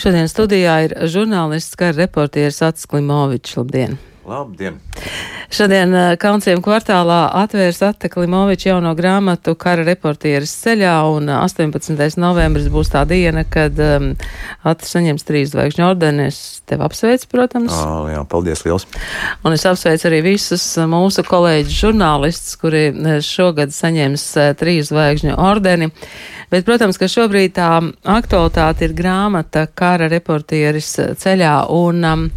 Šodien studijā ir žurnālists, kā reportieris Ats Klimovičs. Labdien! Labdien! Šodien eh, Kalnciem kvartālā atvērs Atte Klimoviča jauno grāmatu Kara reportieris ceļā, un 18. Eh, novembris būs tā diena, kad um, Atte saņems trīs zvaigžņu ordeni. Es tev apsveicu, protams. Oh, jā, paldies liels! Un es apsveicu arī visus mūsu kolēģus žurnālistus, kuri šogad saņems trīs zvaigžņu ordeni. Bet, protams, ka šobrīd tā aktualitāte ir grāmata Kara reportieris ceļā, un um,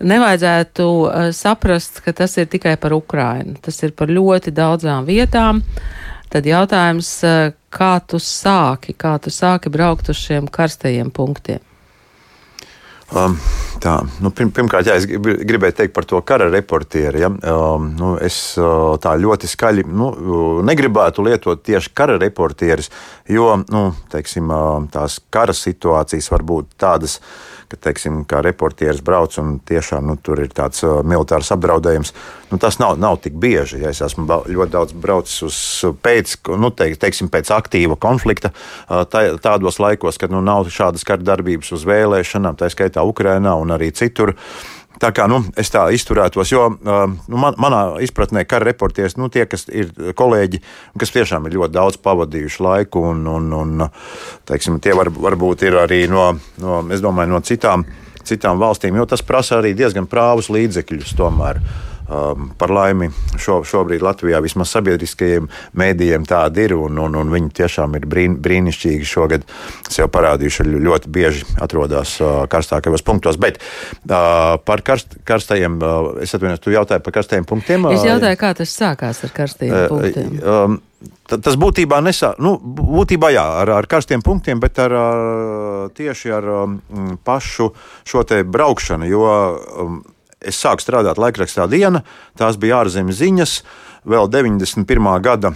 nevajadzētu uh, saprast, ka tas ir tikai par Ukrainu. Tas ir par ļoti daudzām vietām. Tad jautājums, uh, kā tu sāki, kā tu sāki braukt uz šiem karstajiem punktiem? Um, tā, nu, pirm, pirmkārt, jā, es gribēju teikt par to kara reportieri. Ja? Um, nu, es uh, tā ļoti skaļi nu, negribētu lietot tieši kara reportieris, jo nu, teiksim, uh, tās kara situācijas var būt tādas ka, teiksim, kā reportieris brauc un tiešām nu, tur ir tāds uh, militārs apdraudējums. Nu, tas nav, nav tik bieži. Ja es esmu ļoti daudz braucis uz pēc, nu, te, teiksim, pēc aktīva konflikta, uh, tā, tādos laikos, kad nu, nav šādas kardarbības uz vēlēšanām, tā skaitā Ukrainā un arī citur. Uh, Tā kā nu, es tā izturētos, jo nu, man, manā izpratnē, kā reportieris, nu, tie, kas ir kolēģi, kas tiešām ir ļoti daudz pavadījuši laiku, un, un, un teiksim, tie var, varbūt ir arī no, no, domāju, no citām, citām valstīm, jo tas prasa arī diezgan prāvus līdzekļus tomēr. Um, par laimi šo, šobrīd Latvijā vismaz sabiedriskajiem mēdījiem tāda ir, un, un, un viņi tiešām ir brīn, brīnišķīgi šogad sev parādījuši, ļoti bieži atrodas uh, karstākajos punktos. Bet uh, par karst, karstajiem, uh, es atvainojos, tu jautāji par karstajiem punktiem. Es jautāju, kā tas sākās ar karstajiem uh, punktiem. Um, Tas būtībā nesā, nu, būtībā jā, ar, ar karstiem punktiem, bet ar, ar tieši ar um, pašu šo te braukšanu, jo um, es sāku strādāt laikrakstā diena, tās bija ārzemes ziņas, vēl 91. gada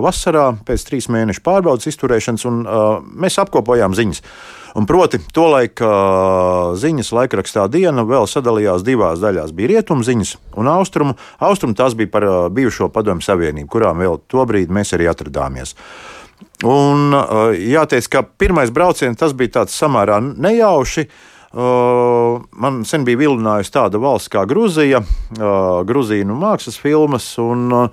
vasarā, pēc trīs mēnešu pārbaudas izturēšanas, un uh, mēs apkopojām ziņas. Un proti, tolaik uh, ziņas laikrakstā diena vēl sadalījās divās daļās. Bija rietumu ziņas un austrumu. Austrumu tās bija par uh, bijušo padomju savienību, kurām vēl tobrīd mēs arī atradāmies. Un jāteic, ka pirmais brauciens tas bija tāds samērā nejauši. Uh, Man sen bija vilinājusi tāda valsts kā Grūzija, Grūzīnu mākslas filmas. Un,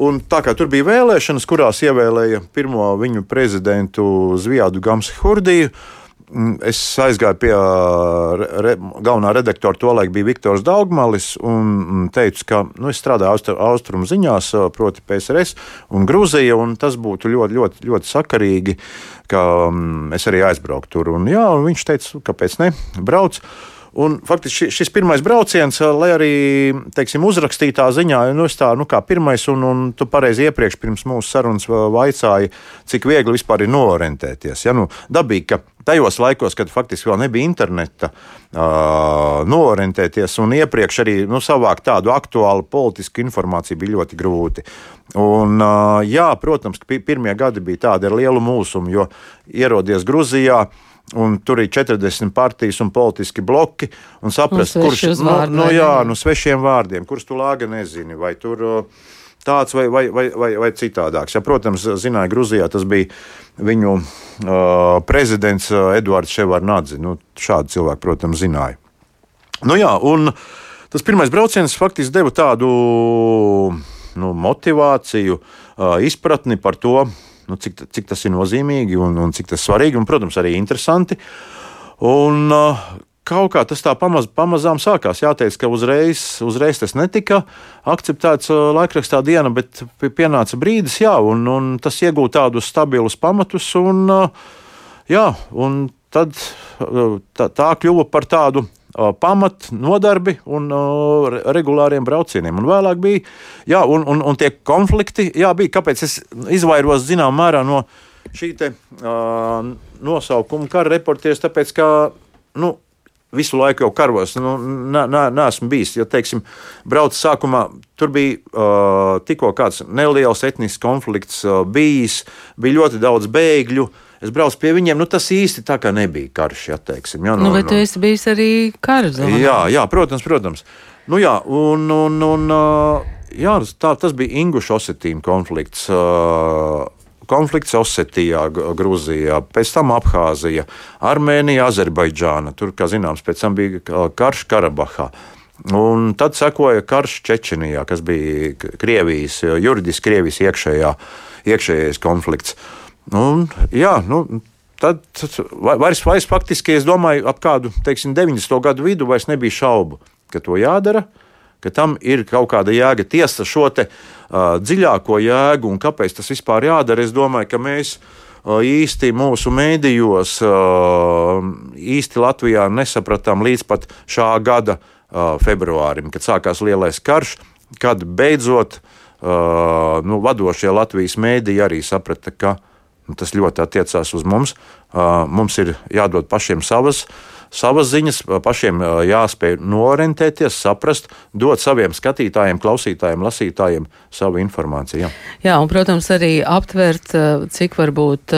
Un tā kā tur bija vēlēšanas, kurās ievēlēja pirmo viņu prezidentu Zviedru Gamsu Hurdiju, es aizgāju pie re, galvenā redaktora, tolaik bija Viktors Daugmalis, un teicu, ka nu, es strādāju austru, austrumu ziņās, proti PSRS un Grūzija, un tas būtu ļoti, ļoti, ļoti sakarīgi, ka um, es arī aizbrauktu tur. Un, jā, un viņš teica, kāpēc ne, brauc. Un, faktiski šis pirmais brauciens, lai arī teiksim, uzrakstītā ziņā, nu, tā, nu, kā pirmais, un, un tu pareizi iepriekš pirms mūsu sarunas vaicāji, cik viegli vispār ir noorientēties. Ja, nu, dabīgi, ka tajos laikos, kad faktiski vēl nebija interneta, uh, noorientēties un iepriekš arī nu, savākt tādu aktuālu politisku informāciju bija ļoti grūti. Un, uh, jā, protams, pirmie gadi bija tādi ar lielu mūsumu, jo ierodies Gruzijā. Un tur ir 40 partijas un politiski bloki. Un saprast, un kurš nu, nu, jā, nu, svešiem vārdiem, kurus tu lāga nezini. Vai tur uh, tāds vai, vai, vai, vai, vai citādāks. Ja, protams, zināja, Grūzijā tas bija viņu uh, prezidents uh, Edvards Ševarnadze. Nu, šādu cilvēku, protams, zināja. Nu, jā, tas pirmais brauciens faktiski deva tādu nu, motivāciju, uh, izpratni par to, nu, cik, cik tas ir nozīmīgi un, un cik tas svarīgi, un, protams, arī interesanti. Un, uh, kaut kā tas tā pamaz, pamazām sākās. Jāteic, ka uzreiz, uzreiz tas netika akceptēts laikrakstā diena, bet pienāca brīdis, jā, un, un tas iegūta tādus stabilus pamatus, un, jā, un tad tā, tā kļuva par tādu pamat nodarbi un uh, regulāriem braucieniem. Un vēlāk bija, jā, un, un, un tie konflikti, jā, bija, kāpēc es izvairos zināmā mērā no šī te uh, nosaukuma kara reportieris, tāpēc, ka, nu, visu laiku jau karos. Nu, Nesmu bijis. Ja, teiksim, braucu sākumā, tur bija uh, tikko kāds neliels etnisks konflikts uh, bijis, bija ļoti daudz bēgļu. Es braucu pie viņiem, nu tas īsti tā kā nebija karš, ja teiksim. Ja, nu, nu, bet tu esi bijis arī zonā. Jā, jā, protams, protams. Nu, jā, un, un, un, uh, jā, tā, tas bija Inguša Osetīna konflikts. Uh, konflikts Osetijā, Grūzijā, pēc tam Abhāzija, Armēnija, Azerbaidžāna. Tur, kā zināms, pēc tam bija karš Karabahā. Un tad sekoja karš Čečenijā, kas bija Krievijas, juridiski Krievijas iekšējā, iekšējais konflikts. Un, jā, nu, tad vairs, vairs faktiski, es domāju, ap kādu teiksim, 90. gadu vidu vairs nebija šaubu, ka to jādara, ka tam ir kaut kāda jēga. Tiesa šo te, uh, dziļāko jēgu un kāpēc tas vispār jādara, es domāju, ka mēs uh, īsti mūsu mēdījos, uh, īsti Latvijā nesapratām līdz pat šā gada uh, februārim, kad sākās lielais karš, kad beidzot uh, nu, vadošie Latvijas mēdīji arī saprata, ka nu, tas ļoti attiecās uz mums. Uh, mums ir jādod pašiem savas savas ziņas, pašiem jāspēj norentēties, saprast, dot saviem skatītājiem, klausītājiem, lasītājiem savu informāciju. Jā, jā un, protams, arī aptvert, cik varbūt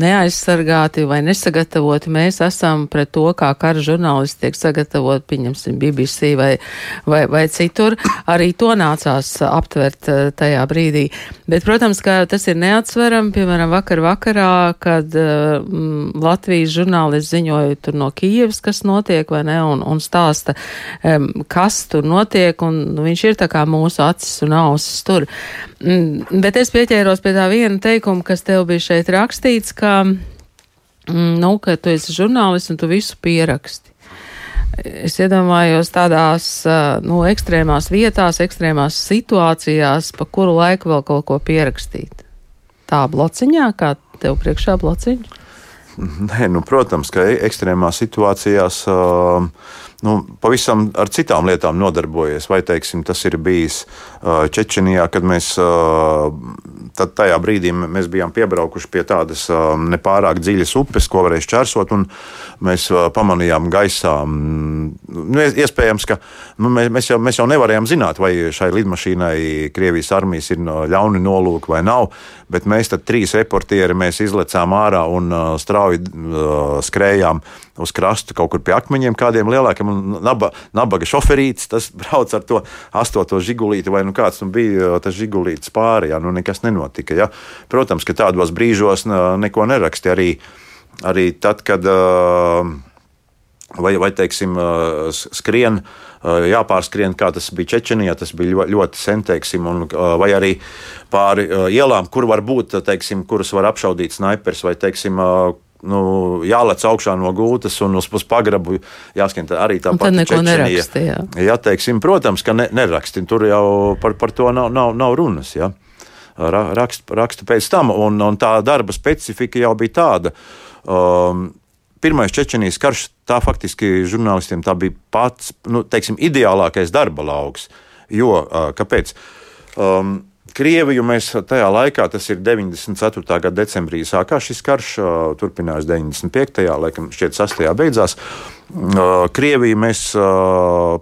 neaizsargāti vai nesagatavoti mēs esam pret to, kā kara žurnālisti tiek sagatavoti, pieņemsim, BBC vai, vai, vai citur. Arī to nācās aptvert tajā brīdī. Bet, protams, ka tas ir neatsveram, piemēram, vakar vakarā, kad um, Latvijas žurnālisti ziņoja tur no Kīvas, Kievas, kas notiek, vai ne, un, un stāsta, um, kas tur notiek, un nu, viņš ir tā kā mūsu acis un ausis tur. Mm, bet es pieķēros pie tā viena teikuma, kas tev bija šeit rakstīts, ka, mm, nu, ka tu esi žurnālists un tu visu pieraksti. Es iedomājos tādās nu, ekstrēmās vietās, ekstrēmās situācijās, pa kuru laiku vēl kaut ko pierakstīt. Tā blociņā, kā tev priekšā blociņa? Nē, nu, protams, ka ekstrēmās situācijās uh, nu, pavisam ar citām lietām nodarbojies. Vai teiksim, tas ir bijis uh, Čečenijā, kad mēs uh, tajā brīdī mēs bijām piebraukuši pie tādas uh, nepārāk dziļas upes, ko varēja šķērsot, un mēs uh, pamanījām gaisā. Nu, iespējams, ka nu, mēs, jau, mēs jau nevarējām zināt, vai šai lidmašīnai Krievijas armijas ir ļauni nolūki vai nav, bet mēs trīs reportieri izlecām ārā un strauji skrējām uz krastu kaut kur pie akmeņiem, kādiem lielākiem. Naba, nabaga šoferītis, tas brauc ar to astoto žigulīti, vai nu kāds nu bija tas žigulītis pāri, ja nu nekas nenotika. Ja. Protams, ka tādos brīžos neko neraksti arī, arī tad, kad. Vai, vai teiksim, skrien, jāpārskrien, kā tas bija Čečenijā, tas bija ļoti, sen, teiksim, un, vai arī pāri ielām, kur var būt, teiksim, kuras var apšaudīt snaipers, vai, teiksim, nu, jālec augšā no gultas un uz, pagrabu jāskan arī tā pati neraksti. Jā. jā, teiksim, protams, ka ne, neraksti. Tur jau par, par to nav, nav, nav runas. Ja. Rakstu, rakstu pēc tam, un, un tā darba specifika jau bija tāda. Um, Pirmais Čečenijas karš, tā faktiski žurnālistiem tā bija pats nu, teiksim, ideālākais darba lauks. Jo, uh, kāpēc? Um, Krieviju mēs tajā laikā, tas ir 94. gada decembrī, sākās šis karš, turpinājās 95. laikam, šķiet, 6. beidzās. Krieviju mēs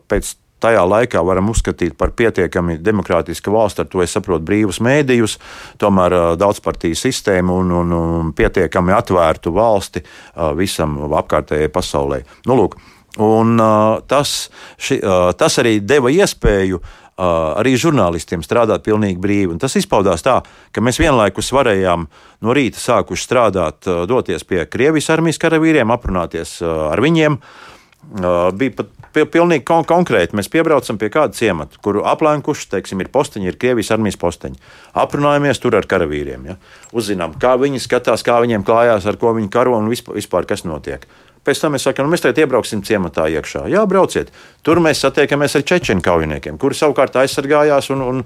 pēc tajā laikā varam uzskatīt par pietiekami demokrātisku valsti, ar to es saprotu brīvus mēdījus, tomēr daudzpartiju sistēmu un, un, un pietiekami atvērtu valsti visam apkārtējai pasaulē. Nu, lūk, un, tas, ši, tas arī deva iespēju arī žurnālistiem strādāt pilnīgi brīvi. Un tas izpaudās tā, ka mēs vienlaikus varējām no rīta sākuši strādāt, doties pie Krievijas armijas karavīriem, aprunāties ar viņiem. Bija pat pilnīgi kon konkrēti. Mēs piebraucam pie kāda ciemata, kuru aplenkuši, teiksim, ir posteņi, ir Krievijas armijas posteņi. Aprunājamies tur ar karavīriem. Ja? Uzzinām, kā viņi skatās, kā viņiem klājās, ar ko viņi karo un vispār, vispār kas notiek. Pēc tam mēs sakām, nu, mēs tagad iebrauksim ciematā iekšā. Jā, brauciet. Tur mēs satiekamies ar čečenu kaujiniekiem, kuri savukārt aizsargājās, un, un,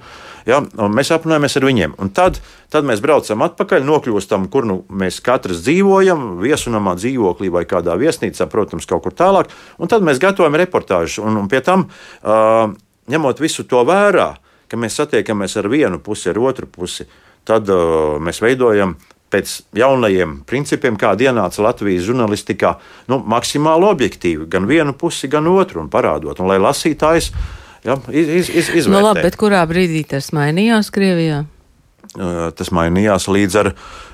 jā, un mēs aprunājamies ar viņiem. Un tad, tad mēs braucam atpakaļ, nokļūstam, kur nu mēs katrs dzīvojam, viesunamā dzīvoklī vai kādā viesnīcā, protams, kaut kur tālāk. Un tad mēs gatavojam reportāžu. Un, un pie tam, uh, ņemot visu to vērā, ka mēs satiekamies ar vienu pusi, ar otru pusi, tad uh, mēs veidojam pēc jaunajiem principiem, kāda ienāca Latvijas žurnālistikā, nu, maksimāli objektīvi, gan vienu pusi, gan otru, un parādot, un lai lasītājs ja, iz, iz, iz, izvērtē. Nu, labi, bet kurā brīdī tas mainījās Krievijā? Tas mainījās līdz ar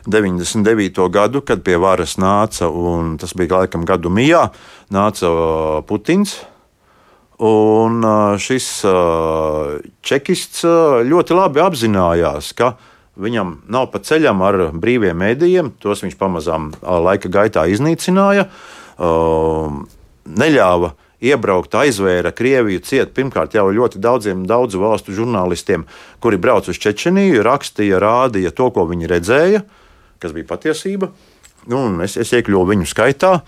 99. gadu, kad pie varas nāca, un tas bija laikam gadu mijā, nāca Putins. Un šis čekists ļoti labi apzinājās, ka viņam nav pa ceļam ar brīviem mēdījiem, tos viņš pamazām laika gaitā iznīcināja, neļāva iebraukt, aizvēra Krieviju ciet pirmkārt jau ļoti daudziem daudzu valstu žurnālistiem, kuri brauc uz Čečeniju, rakstīja, rādīja to, ko viņi redzēja, kas bija patiesība. Nu, es, es iekļuvu viņu skaitā.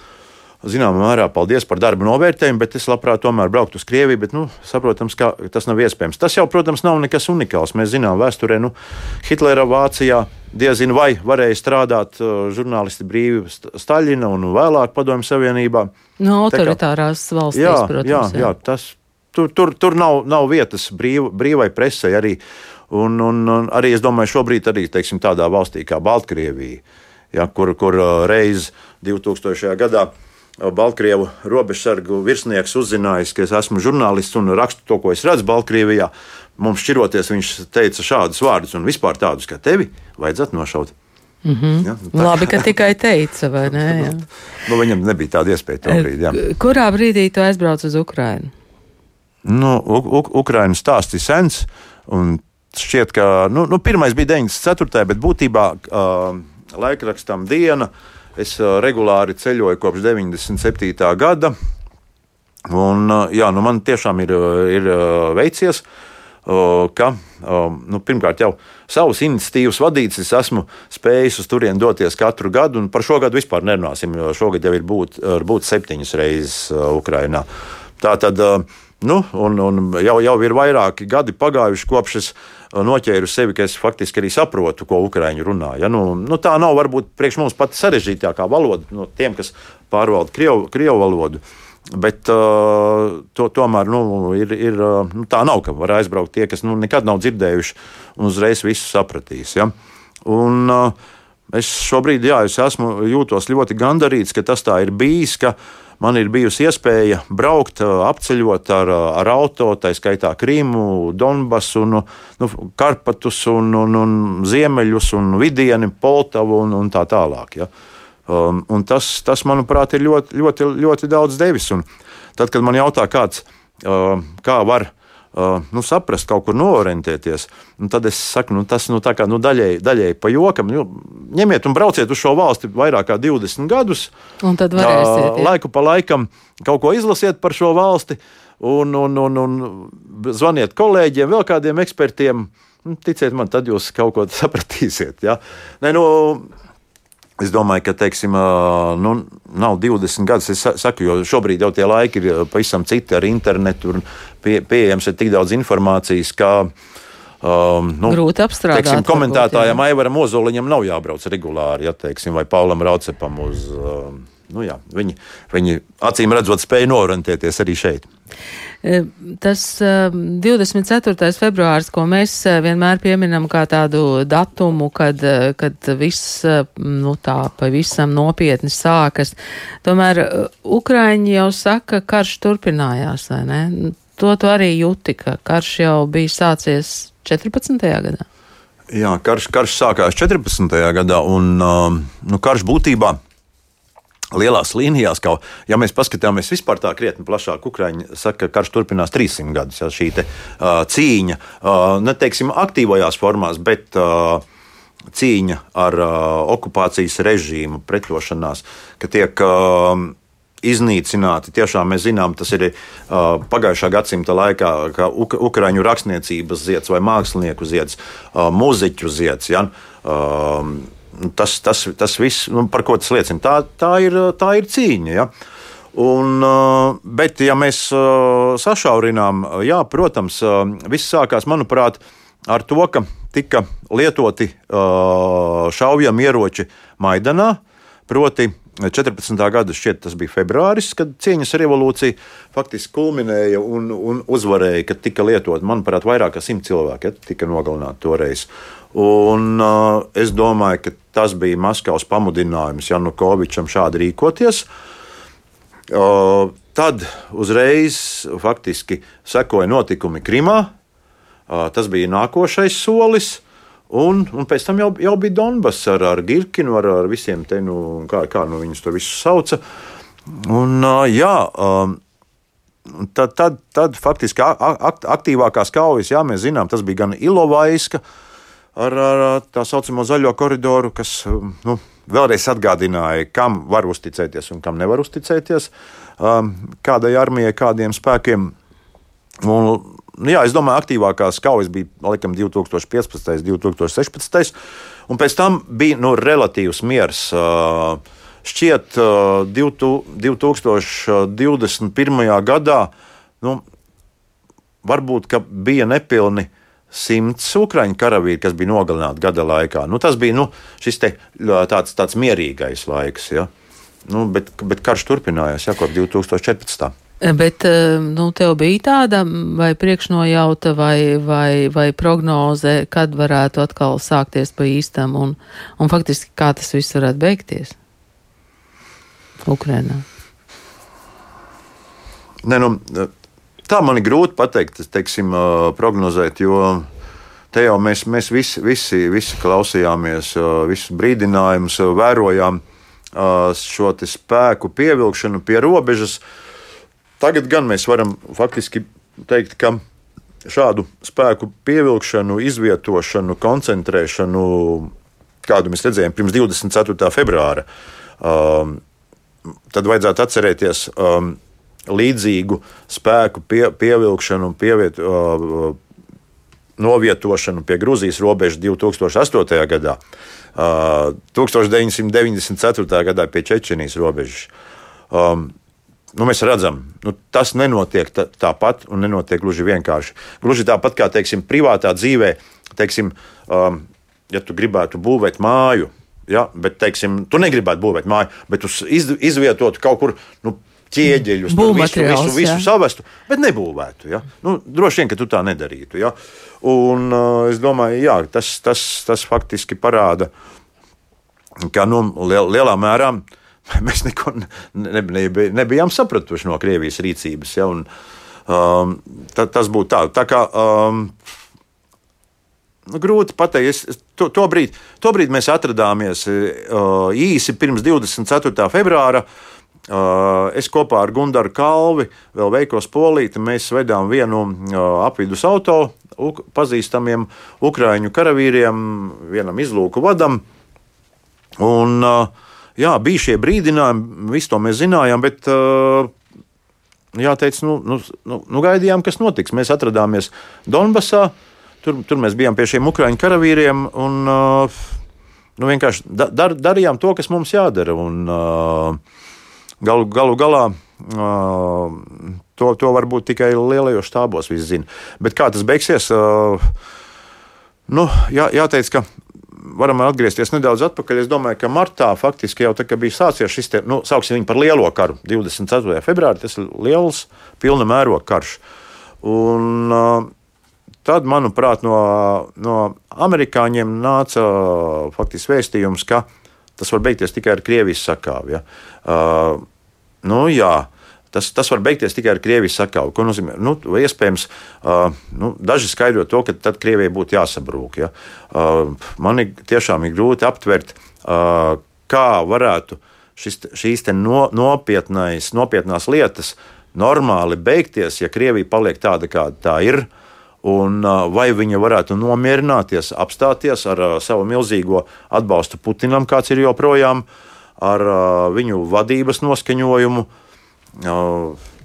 Zināmā mērā paldies par darbu novērtējumu, bet es labprāt tomēr brauktu uz Krieviju. Bet, nu, saprotams, ka tas nav iespējams. Tas jau, protams, nav nekas unikāls. Mēs zinām, vēsturē, nu, Hitlera Vācijā diezinu vai varēja strādāt uh, žurnālisti brīvi Staļina un vēlāk Padomju Savienībā. No autoritārās kā, valstīs, jā, protams. Jā, jā. jā tas, tur, tur, tur nav, nav vietas brīv, brīvai presai arī. Un, un, un arī es domāju, šobrīd arī teiksim, tādā valstī kā Baltkrievija, ja, kur, kur uh, reiz 2000. gadā Baltkrievu robežsargu virsnieks uzzinājis, ka es esmu žurnālists un rakstu to, ko es redzu Baltkrievijā. Mums šķiroties, viņš teica šādus vārdus, un vispār tādus, ka tevi vajadzētu nošaut. Mm -hmm. ja, tā. Labi, ka tikai teica, vai ne? Jā. nu, viņam nebija tāda iespēja tobrīd. Jā. Kurā brīdī tu aizbrauc uz Ukrajinu? Nu, Ukraiņu stāsts ir sens. Šķiet, ka nu, nu, pirmais bija 94. bet būtībā uh, laikrakstam diena. Uh, Es regulāri ceļoju kopš 97. gada. Un, jā, nu man tiešām ir, ir veicies, ka nu, pirmkārt jau savas iniciatīvas vadīts, es esmu spējis uz turieni doties katru gadu, un par šo gadu vispār nerunāsim, jo šogad jau ir būt, būt septiņas reizes Ukrajinā. Tā tad nu, un, un jau, jau ir vairāki gadi pagājuši kopš es noķēru sevi, ka es faktiski arī saprotu, ko ukrāņi runā. Ja? Nu, nu, tā nav varbūt priekš mums pati sarežģītākā valoda no tiem, kas pārvalda krievu, krievu valodu. Bet uh, to, tomēr nu, ir, ir, nu, tā nav, ka var aizbraukt tie, kas nu, nekad nav dzirdējuši un uzreiz visu sapratīs. Ja? Un, uh, es šobrīd jā, es esmu jūtos ļoti gandarīts, ka tas tā ir bijis. Ka, uh, man ir bijusi iespēja braukt, apceļot ar, ar auto, tā skaitā Krīmu, Donbasu, nu, nu, Karpatus, un, un, un Ziemeļus, un Vidieni, Poltavu un, un tā tālāk. Ja. Um, un tas, tas, manuprāt, ir ļoti, ļoti, ļoti daudz devis. Un tad, kad man jautā kāds, uh, kā var Uh, nu, saprast, kaut kur noorientēties. Un tad es saku, nu, tas nu, kā, nu, daļēji, daļēji pa jokam. Nu, ņemiet un brauciet uz šo valsti vairāk kā 20 gadus. Un tad varēsiet. Uh, laiku pa laikam kaut ko izlasiet par šo valsti. Un, un, un, un zvaniet kolēģiem, vēl kādiem ekspertiem. Nu, ticiet man, tad jūs kaut ko sapratīsiet. Ja? Nē, nu, Es domāju, ka teiksim, nu, nav 20 gadus. Es saku, jo šobrīd jau tie laiki ir pavisam citi ar internetu. Pie, pieejams ir tik daudz informācijas, ka Um, nu, Grūti apstrādāt. Teiksim, komentētājam Aivaram Ozoliņam nav jābrauc regulāri, ja, teiksim, vai Paulam Raucepam uz. Um, nu, jā, viņi, viņi acīm redzot spēja norantēties arī šeit. E, tas 24. E, februāris, ko mēs e, vienmēr pieminam kā tādu datumu, kad, kad viss nu, tā pavisam nopietni sākas, tomēr Ukraiņi jau saka, ka karš turpinājās, vai ne? To tu arī jūti, ka karš jau bija sācies 14. gadā. Jā, karš, karš sākās 14. gadā, un nu, karš būtībā lielās līnijās, kā ja mēs paskatāmies vispār tā krietni plašāk, Ukraiņi saka, ka karš turpinās 300 gadus. Ja, šī te, uh, cīņa, uh, neteiksim, aktīvajās formās, bet uh, cīņa ar uh, okupācijas režīmu, pretošanās, ka tiek. Uh, Iznīcināti. Tiešām mēs zinām, tas ir uh, pagājušā gadsimta laikā, ka uk Ukrāņu rakstniecības zieds vai mākslinieku zieds, uh, mūziķu zieds. Ja? Uh, tas, tas, tas viss, nu, par ko tas liecina, tā, tā, ir, tā ir cīņa. Ja? Un, bet, ja mēs sašaurinām, jā, protams, viss sākās, manuprāt, ar to, ka tika lietoti šaujami ieroči Maidanā, proti 14. gada šķiet, tas bija februāris, kad cieņas revolūcija faktiski kulminēja un, un uzvarēja, kad tika lietot, manuprāt, vairāk kā simt cilvēki ja, tika nogalināti toreiz. Un, uh, es domāju, ka tas bija Maskavas pamudinājums Janukovičam šādi rīkoties. Uh, tad uzreiz faktiski sekoja notikumi Krimā. Uh, tas bija nākošais solis. Un, un pēc tam jau, jau bija Donbass ar, ar Girkinu, ar, ar visiem te, nu, kā, kā nu viņus to visu sauca. Un, jā, tad, tad, tad faktiski aktīvākās kaujas, jā, mēs zinām, tas bija gan Ilovaiska, ar, ar tā saucamo zaļo koridoru, kas nu, vēlreiz atgādināja, kam var uzticēties un kam nevar uzticēties, kādai armijai, kādiem spēkiem. Un, nu, jā, es domāju, aktīvākās kaujas bija laikam 2015. un 2016. un pēc tam bija nu, relatīvs miers. Šķiet, uh, 2021. gadā nu, varbūt bija nepilni simts ukraiņu karavīri, kas bija nogalināti gada laikā. Nu, tas bija nu, te, tāds, tāds mierīgais laiks. Ja? Nu, bet, bet karš turpinājās jau kopš 2014. Bet nu, tev bija tāda vai priekšnojauta vai, vai, vai prognoze, kad varētu atkal sākties pa īstam un, un faktiski kā tas viss varētu beigties Ukrainā? Ne, nu, Tā man ir grūti pateikt, teiksim, prognozēt, jo te jau mēs, mēs visi, visi, visi klausījāmies, visus brīdinājumus, vērojām šo spēku pievilkšanu pie robežas. Tagad gan mēs varam faktiski teikt, ka šādu spēku pievilkšanu, izvietošanu, koncentrēšanu, kādu mēs redzējām pirms 24. februāra, tad vajadzētu atcerēties līdzīgu spēku pie, pievilkšanu un pieviet, uh, novietošanu pie Grūzijas robežas 2008. gadā, uh, 1994. gadā pie Čečenijas robežas. Um, nu, mēs redzam, nu, tas nenotiek tā, tāpat un nenotiek gluži vienkārši. Gluži tāpat kā teiksim, privātā dzīvē, teiksim, um, ja tu gribētu būvēt māju. Ja, bet, teiksim, tu negribētu būvēt māju, bet uz iz, izvietotu kaut kur nu, ķieģeļus, visu, visu, visu savestu, bet nebūvētu. Ja? Nu, droši vien, ka tu tā nedarītu. Ja? Un, uh, es domāju, jā, tas, tas, tas faktiski parāda, ka nu, liel, lielā mērā mēs neko ne, ne, nebijām sapratuši no Krievijas rīcības. Ja? Un, um, ta, tas būtu tā. tā kā, um, grūti pateikt. Es, to, to, brīd, to brīdi mēs atradāmies uh, īsi pirms 24. februāra. Uh, es kopā ar Gunāru Kalvi, vēl veikos polīti, mēs vedām vienu uh, apvidus auto pazīstamiem ukrāņu karavīriem, vienam izlūku vadam. Un, uh, jā, bija šie brīdinājumi, visu to mēs zinājām, bet jāteic, nu, nu, nu, nu gaidījām, kas notiks. Mēs atradāmies Donbasā, tur, tur mēs bijām pie šiem ukrāņu karavīriem un nu, vienkārši dar, darījām to, kas mums jādara. Un, uh, Galu, galu galā uh, to, to varbūt tikai lielajos štābos viss zina. Bet kā tas beigsies? Uh, nu, jā, jāteic, ka varam atgriezties nedaudz atpakaļ. Es domāju, ka martā faktiski jau bija sācies šis, te, nu, sauksim viņu par lielo karu. 24. februārī tas ir liels, pilna mēroga karš. Un, uh, tad, manuprāt, no, no amerikāņiem nāca faktiski vēstījums, ka tas var beigties tikai ar Krievijas sakāvi. Ja? Uh, nu, jā, Tas, tas var beigties tikai ar Krievijas sakāvu. Ko nozīmē? Nu, iespējams, uh, nu, daži skaidro to, ka tad Krievijai būtu jāsabrūk. Ja? Uh, man ir tiešām ir grūti aptvert, uh, kā varētu šis, šīs no, nopietnais, nopietnās lietas normāli beigties, ja Krievija paliek tāda, kāda tā ir. Un, vai viņa varētu nomierināties, apstāties ar savu milzīgo atbalstu Putinam, kāds ir joprojām, ar viņu vadības noskaņojumu. Uh,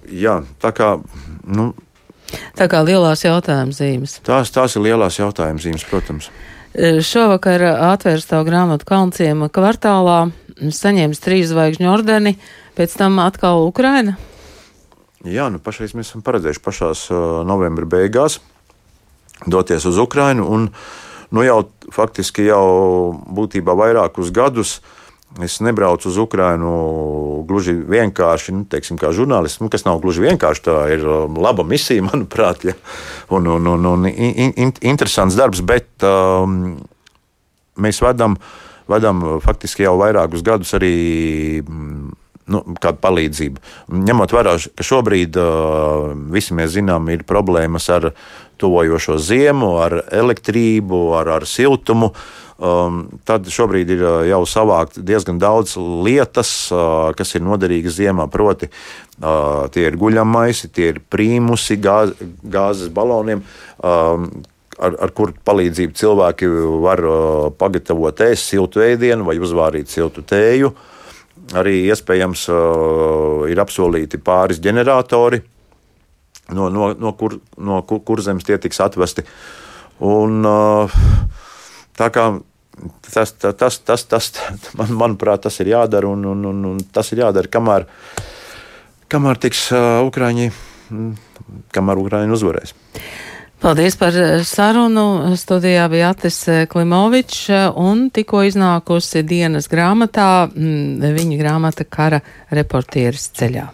jā, tā kā. Nu, Tā kā lielās jautājuma zīmes. Tās, tās ir lielās jautājuma zīmes, protams. Šovakar atvērs tavu grāmatu Kalnciema kvartālā, saņēmis trīs zvaigžņu ordeni, pēc tam atkal Ukraina. Jā, nu pašreiz mēs esam paredzējuši pašās novembra beigās doties uz Ukrainu, un nu jau faktiski jau būtībā vairākus gadus uh, Es nebraucu uz Ukrajinu gluži vienkārši, nu, teiksim, kā žurnālists, nu, kas nav gluži vienkārši. Tā ir um, laba misija, manuprāt, ja. un, un, un, un in, in, interesants darbs, bet um, mēs vadām, vadām faktiski jau vairākus gadus arī. Nu, kādu palīdzību. Ņemot vērā, ka šobrīd uh, visi mēs zinām, ir problēmas ar tuvojošo ziemu, ar elektrību, ar, ar siltumu. Uh, Um, tad šobrīd ir uh, jau savākt diezgan daudz lietas, uh, kas ir noderīgas ziemā. Proti, uh, tie ir guļamaisi, tie ir prīmusi, gāz, gāzes baloniem. Um, ar, ar kuru palīdzību cilvēki var pagatavot ēst siltu ēdienu vai uzvārīt siltu tēju. Arī iespējams ir apsolīti pāris ģeneratori, no, no, no, kur, no kur, kur zemes tie tiks atvesti. Un, tā kā tas, tas, tas, tas man, manuprāt, tas ir jādara, un, un, un, un tas ir jādara, kamēr, kamēr tiks Ukraiņi, kamēr Ukraiņi uzvarēs. Paldies par sarunu. Studijā bija Atis Klimovičs un tikko iznākusi dienas grāmatā, viņa grāmata Kara reportieris ceļā.